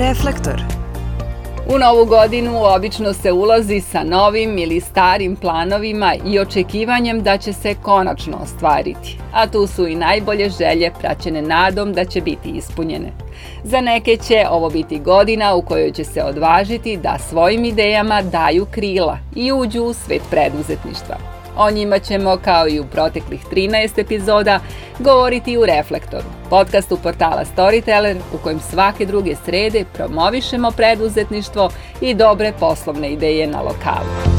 Reflektor. U novu godinu obično se ulazi sa novim ili starim planovima i očekivanjem da će se konačno ostvariti, a tu su i najbolje želje praćene nadom da će biti ispunjene. Za neke će ovo biti godina u kojoj će se odvažiti da svojim idejama daju krila i uđu u svet preduzetništva. O njima ćemo, kao i u proteklih 13 epizoda, govoriti u Reflektoru, podcastu portala Storyteller u kojem svake druge srede promovišemo preduzetništvo i dobre poslovne ideje na lokalu.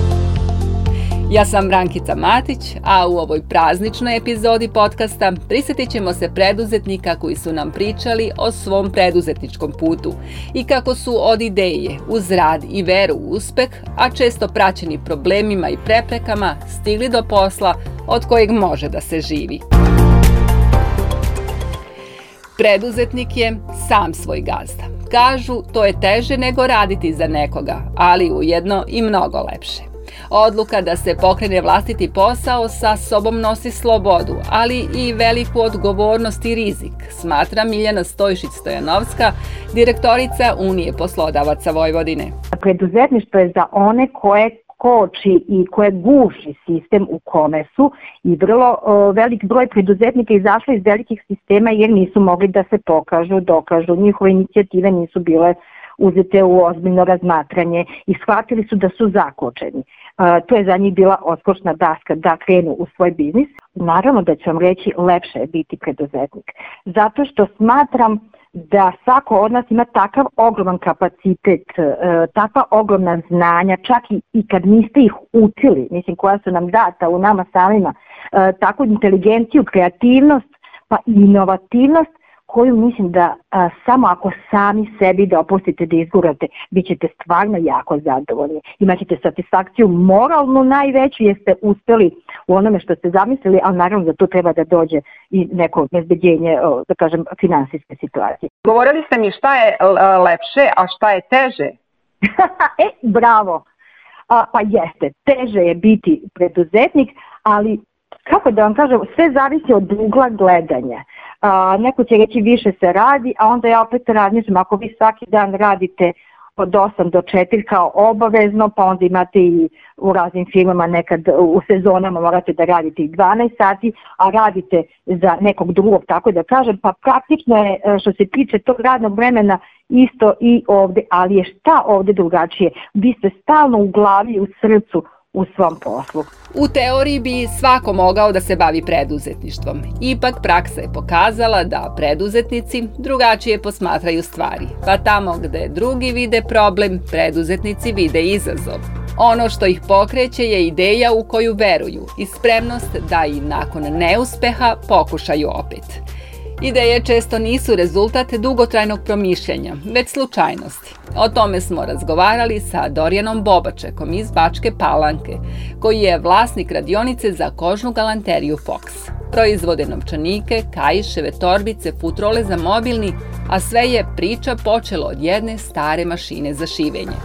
Ja sam Brankica Matić, a u ovoj prazničnoj epizodi podcasta prisjetit ćemo se preduzetnika koji su nam pričali o svom preduzetničkom putu i kako su od ideje uz rad i veru u uspeh, a često praćeni problemima i preprekama, stigli do posla od kojeg može da se živi. Preduzetnik je sam svoj gazda. Kažu to je teže nego raditi za nekoga, ali ujedno i mnogo lepše. Odluka da se pokrene vlastiti posao sa sobom nosi slobodu, ali i veliku odgovornost i rizik, smatra Miljana Stojšić-Stojanovska, direktorica Unije poslodavaca Vojvodine. Preduzetništvo je za one koje koči i koje guši sistem u kome su i vrlo o, velik broj preduzetnika izašla iz velikih sistema jer nisu mogli da se pokažu, dokažu, njihove inicijative nisu bile uzete u ozbiljno razmatranje i shvatili su da su zakočeni to je za njih bila odskočna daska da krenu u svoj biznis. Naravno da ću vam reći lepše je biti preduzetnik, zato što smatram da svako od nas ima takav ogroman kapacitet, e, takva ogromna znanja, čak i, i kad niste ih učili, mislim koja su nam data u nama samima, e, takvu inteligenciju, kreativnost, pa inovativnost, koju mislim da a, samo ako sami sebi dopustite da izgurate, bit ćete stvarno jako zadovoljni. Imaćete satisfakciju moralnu najveću jer ste uspeli u onome što ste zamislili, ali naravno za da to treba da dođe i neko bezbedjenje, da kažem, finansijske situacije. Govorili ste mi šta je lepše, a šta je teže? e, bravo! A, pa jeste, teže je biti preduzetnik, ali kako da vam kažem, sve zavisi od ugla gledanja. A, neko će reći više se radi, a onda ja opet razmišljam, ako vi svaki dan radite od 8 do 4 kao obavezno, pa onda imate i u raznim firmama nekad u sezonama morate da radite i 12 sati, a radite za nekog drugog, tako da kažem, pa praktično je e, što se tiče tog radnog vremena isto i ovde, ali je šta ovde drugačije? Vi ste stalno u glavi, u srcu, u svom poslu. U teoriji bi svako mogao da se bavi preduzetništvom. Ipak praksa je pokazala da preduzetnici drugačije posmatraju stvari, pa tamo gde drugi vide problem, preduzetnici vide izazov. Ono što ih pokreće je ideja u koju veruju i spremnost da i nakon neuspeha pokušaju opet. Ideje često nisu rezultat dugotrajnog promišljanja, već slučajnosti. O tome smo razgovarali sa Dorijanom Bobačekom iz Bačke Palanke, koji je vlasnik radionice za kožnu galanteriju Fox. Proizvode novčanike, kajiševe, torbice, futrole za mobilni, a sve je priča počela od jedne stare mašine za šivenje.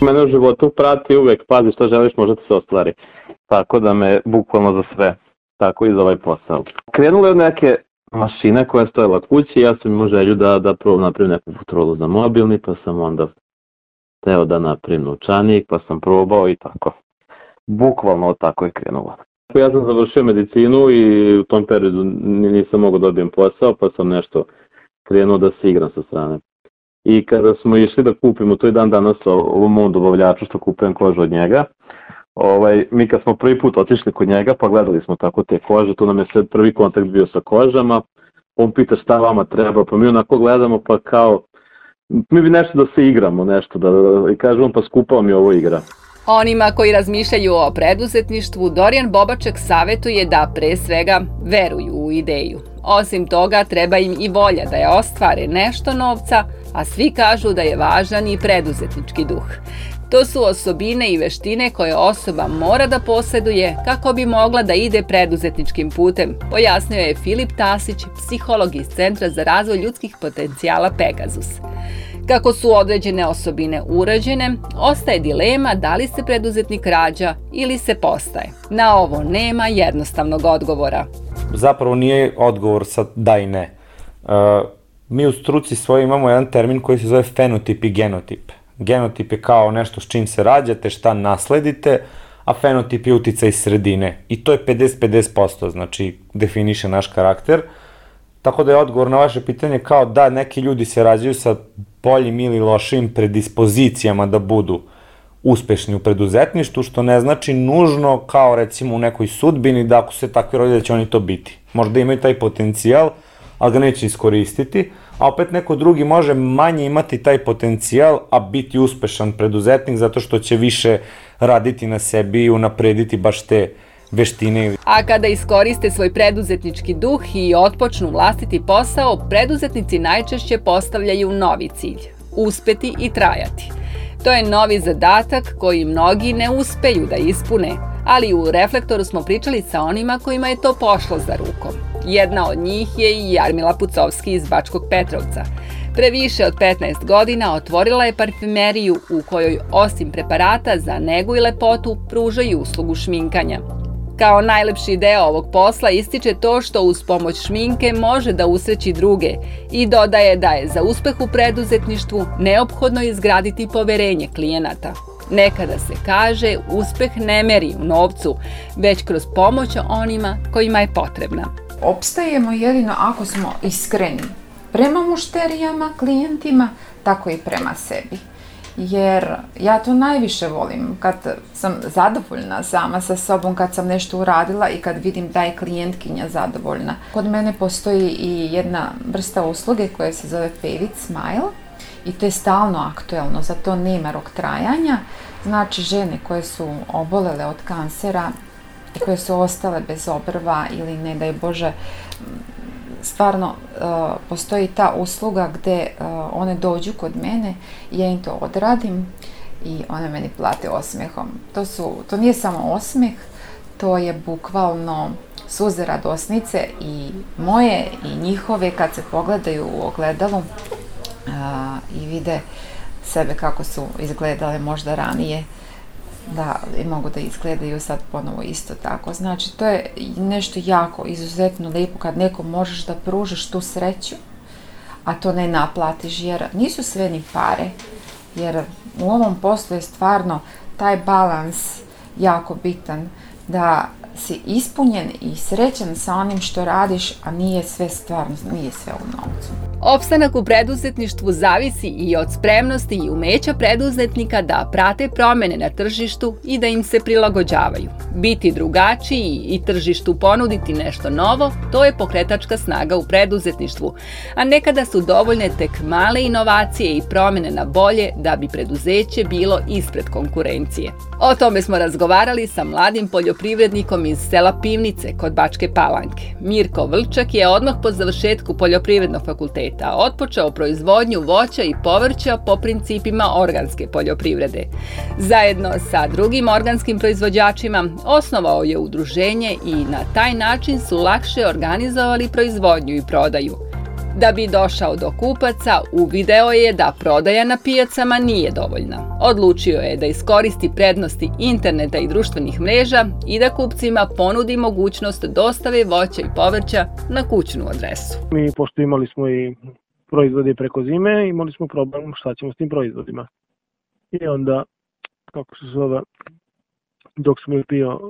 Mene u životu prati uvek, pazi šta želiš, možda ti se ostvari. Tako da me bukvalno za sve, tako i za ovaj posao. Krenulo je neke mašina koja je stojala kući, ja sam imao želju da, da prvo da napravim neku futrolu za mobilni, pa sam onda teo da napravim novčanik, pa sam probao i tako. Bukvalno tako je krenulo. Ja sam završio medicinu i u tom periodu nisam mogao dobijem da posao, pa sam nešto krenuo da se igram sa strane. I kada smo išli da kupimo, to je dan danas ovom mom dobavljaču što kupujem kožu od njega, ovaj, mi kad smo prvi put otišli kod njega, pa gledali smo tako te kože, tu nam je sve prvi kontakt bio sa kožama, on pita šta vama treba, pa mi onako gledamo pa kao, mi bi nešto da se igramo, nešto da, i kaže on pa skupa je ovo igra. Onima koji razmišljaju o preduzetništvu, Dorijan Bobaček savetuje da pre svega veruju u ideju. Osim toga, treba im i volja da je ostvare nešto novca, a svi kažu da je važan i preduzetnički duh. To su osobine i veštine koje osoba mora da poseduje kako bi mogla da ide preduzetničkim putem, pojasnio je Filip Tasić, psiholog iz Centra za razvoj ljudskih potencijala Pegasus. Kako su određene osobine urađene, ostaje dilema da li se preduzetnik rađa ili se postaje. Na ovo nema jednostavnog odgovora. Zapravo nije odgovor sa da i ne. Uh, mi u struci svoj imamo jedan termin koji se zove fenotip i genotip. Genotip je kao nešto s čim se rađate, šta nasledite, a fenotip je utica iz sredine. I to je 50-50%, znači definiše naš karakter. Tako da je odgovor na vaše pitanje kao da neki ljudi se rađaju sa boljim ili lošim predispozicijama da budu uspešni u preduzetništu, što ne znači nužno kao recimo u nekoj sudbini da ako se takvi rodilje da će oni to biti. Možda imaju taj potencijal, ali ga neće iskoristiti, a opet neko drugi može manje imati taj potencijal, a biti uspešan preduzetnik zato što će više raditi na sebi i unaprediti baš te veštine. A kada iskoriste svoj preduzetnički duh i otpočnu vlastiti posao, preduzetnici najčešće postavljaju novi cilj – uspeti i trajati. To je novi zadatak koji mnogi ne uspeju da ispune, ali u Reflektoru smo pričali sa onima kojima je to pošlo za rukom. Jedna od njih je i Jarmila Pucovski iz Bačkog Petrovca. Pre više od 15 godina otvorila je parfumeriju u kojoj osim preparata za negu i lepotu pruža i uslugu šminkanja. Kao najlepši deo ovog posla ističe to što uz pomoć šminke može da usreći druge i dodaje da je za uspeh u preduzetništvu neophodno izgraditi poverenje klijenata. Nekada se kaže uspeh ne meri u novcu, već kroz pomoć onima kojima je potrebna opstajemo jedino ako smo iskreni prema mušterijama, klijentima, tako i prema sebi. Jer ja to najviše volim kad sam zadovoljna sama sa sobom, kad sam nešto uradila i kad vidim da je klijentkinja zadovoljna. Kod mene postoji i jedna vrsta usluge koja se zove Pevit Smile i to je stalno aktuelno, zato nema rok trajanja. Znači žene koje su obolele od kancera koje su ostale bez obrva ili ne daj Bože stvarno uh, postoji ta usluga gde uh, one dođu kod mene ja im to odradim i one meni plate osmehom. To, su, to nije samo osmeh, to je bukvalno suze radosnice i moje i njihove kad se pogledaju u ogledalu uh, i vide sebe kako su izgledale možda ranije da i mogu da izgledaju sad ponovo isto tako. Znači, to je nešto jako izuzetno lepo kad nekom možeš da pružiš tu sreću, a to ne naplatiš jer nisu sve ni pare. Jer u ovom poslu je stvarno taj balans jako bitan da si ispunjen i srećan sa onim što radiš, a nije sve stvarno, nije sve u novcu. Opstanak u preduzetništvu zavisi i od spremnosti i umeća preduzetnika da prate promene na tržištu i da im se prilagođavaju. Biti drugačiji i tržištu ponuditi nešto novo, to je pokretačka snaga u preduzetništvu, a nekada su dovoljne tek male inovacije i promene na bolje da bi preduzeće bilo ispred konkurencije. O tome smo razgovarali sa mladim poljoprivrednikom iz sela Pivnice kod Bačke Palanke. Mirko Vlčak je odmah po završetku poljoprivrednog fakulteta sveta otpočeo proizvodnju voća i povrća po principima organske poljoprivrede. Zajedno sa drugim organskim proizvođačima osnovao je udruženje i na taj način su lakše organizovali proizvodnju i prodaju – Da bi došao do kupaca, uvideo je da prodaja na pijacama nije dovoljna. Odlučio je da iskoristi prednosti interneta i društvenih mreža i da kupcima ponudi mogućnost dostave voća i povrća na kućnu adresu. Mi pošto imali smo i proizvode preko zime, imali smo problem šta ćemo s tim proizvodima. I onda, kako se zove, dok smo je pio,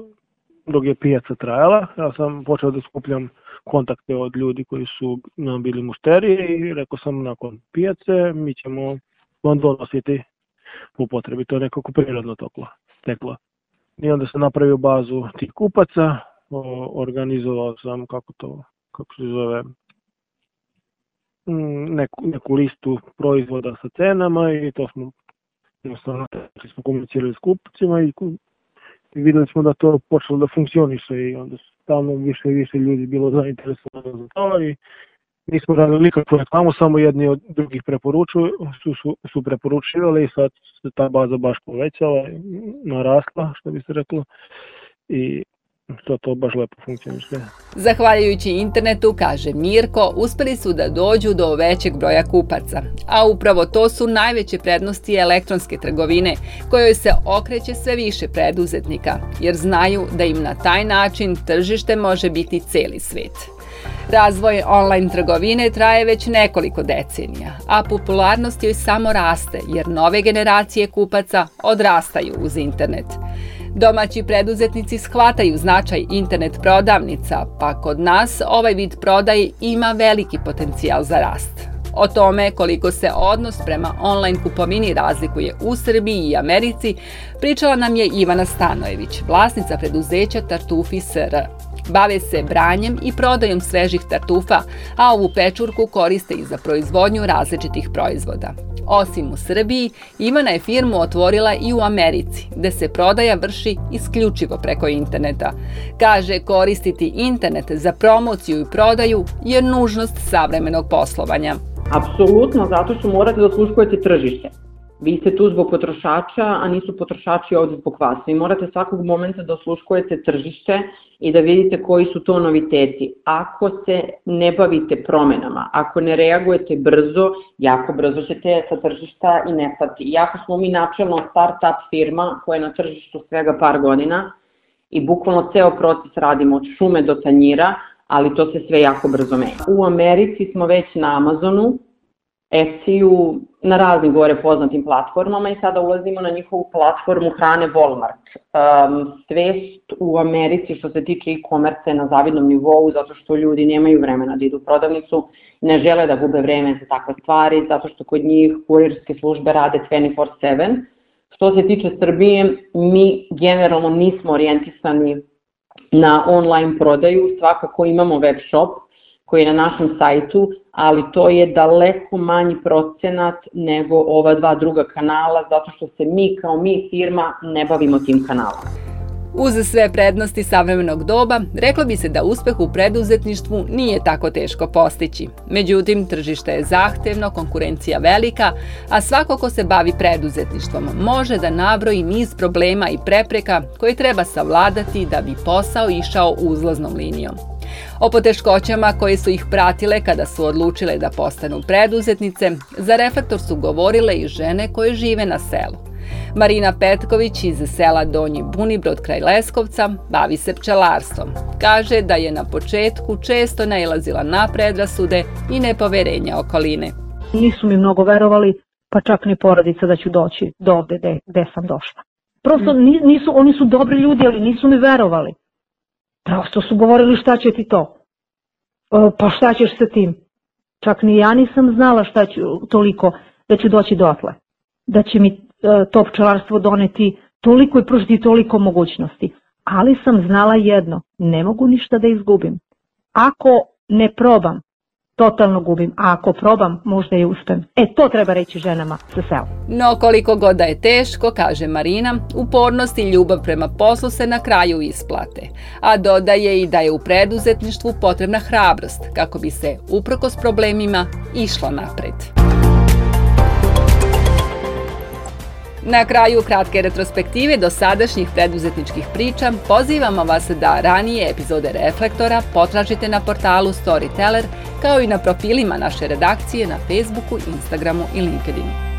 dok je pijaca trajala, ja sam počeo da skupljam uh, kontakte od ljudi koji su nam bili mušterije i rekao sam nakon pijace mi ćemo vam donositi po potrebi. To je nekako prirodno toklo, teklo. I onda sam napravio bazu tih kupaca, organizovao sam kako to kako se zove mm, neku, neku listu proizvoda sa cenama i to smo jednostavno smo komunicirali s kupcima i i videli smo da to počelo da funkcioniše i onda su stalno više i više ljudi bilo zainteresovano za to i nismo radili nikakvu reklamu, samo jedni od drugih preporučuju, su, su, su preporučivali i sad se ta baza baš povećala, i narasla, što bi se reklo. I To, to baš lepo funkcioniše. Da. Zahvaljujući internetu, kaže Mirko, uspeli su da dođu do većeg broja kupaca. A upravo to su najveće prednosti elektronske trgovine, kojoj se okreće sve više preduzetnika, jer znaju da im na taj način tržište može biti celi svet. Razvoj online trgovine traje već nekoliko decenija, a popularnost joj samo raste jer nove generacije kupaca odrastaju uz internet. Domaći preduzetnici shvataju značaj internet prodavnica, pa kod nas ovaj vid prodaje ima veliki potencijal za rast. O tome koliko se odnos prema online kupovini razlikuje u Srbiji i Americi pričala nam je Ivana Stanojević, vlasnica preduzeća Tartufi SR. Bave se branjem i prodajom svežih tartufa, a ovu pečurku koriste i za proizvodnju različitih proizvoda. Osim u Srbiji, Ivana je firmu otvorila i u Americi, gde se prodaja vrši isključivo preko interneta. Kaže koristiti internet za promociju i prodaju je nužnost savremenog poslovanja. Apsolutno, zato što morate da osluškujete tržište. Vi ste tu zbog potrošača, a nisu potrošači ovde zbog vas. Vi morate svakog momenta da osluškujete tržište i da vidite koji su to noviteti. Ako se ne bavite promenama, ako ne reagujete brzo, jako brzo ćete sa tržišta i ne nestati. Iako smo mi načelno start-up firma koja je na tržištu svega par godina i bukvalno ceo proces radimo od šume do tanjira, ali to se sve jako brzo menja. U Americi smo već na Amazonu, Etsiju na raznim gore poznatim platformama i sada ulazimo na njihovu platformu hrane Walmart. Um, svest u Americi što se tiče e-commerce na zavidnom nivou zato što ljudi nemaju vremena da idu u prodavnicu, ne žele da gube vreme za takve stvari zato što kod njih kurirske službe rade 24-7. Što se tiče Srbije, mi generalno nismo orijentisani na online prodaju, svakako imamo web shop, koji je na našem sajtu, ali to je daleko manji procenat nego ova dva druga kanala, zato što se mi kao mi firma ne bavimo tim kanalom. Uz sve prednosti savremenog doba, reklo bi se da uspeh u preduzetništvu nije tako teško postići. Međutim, tržište je zahtevno, konkurencija velika, a svako ko se bavi preduzetništvom može da nabroji niz problema i prepreka koje treba savladati da bi posao išao uzlaznom linijom. O poteškoćama koje su ih pratile kada su odlučile da postanu preduzetnice, za reflektor su govorile i žene koje žive na selu. Marina Petković iz sela Donji Bunibrod kraj Leskovca bavi se pčelarstvom. Kaže da je na početku često nailazila na predrasude i nepoverenja okoline. Nisu mi mnogo verovali, pa čak ni porodica da ću doći do ovde gde, gde sam došla. Prosto mm. nisu, oni su dobri ljudi, ali nisu mi verovali. Prosto su govorili šta će ti to? Pa šta ćeš sa tim? Čak ni ja nisam znala šta ću toliko da ću doći dotle. Da će mi E, to pčelarstvo doneti toliko i pružiti toliko mogućnosti. Ali sam znala jedno, ne mogu ništa da izgubim. Ako ne probam, totalno gubim, a ako probam, možda i uspem. E, to treba reći ženama sa sela. No, koliko god da je teško, kaže Marina, upornost i ljubav prema poslu se na kraju isplate. A dodaje i da je u preduzetništvu potrebna hrabrost, kako bi se, uprkos problemima, išlo napred. Na kraju kratke retrospektive do sadašnjih preduzetničkih priča pozivamo vas da ranije epizode Reflektora potražite na portalu Storyteller kao i na profilima naše redakcije na Facebooku, Instagramu i LinkedInu.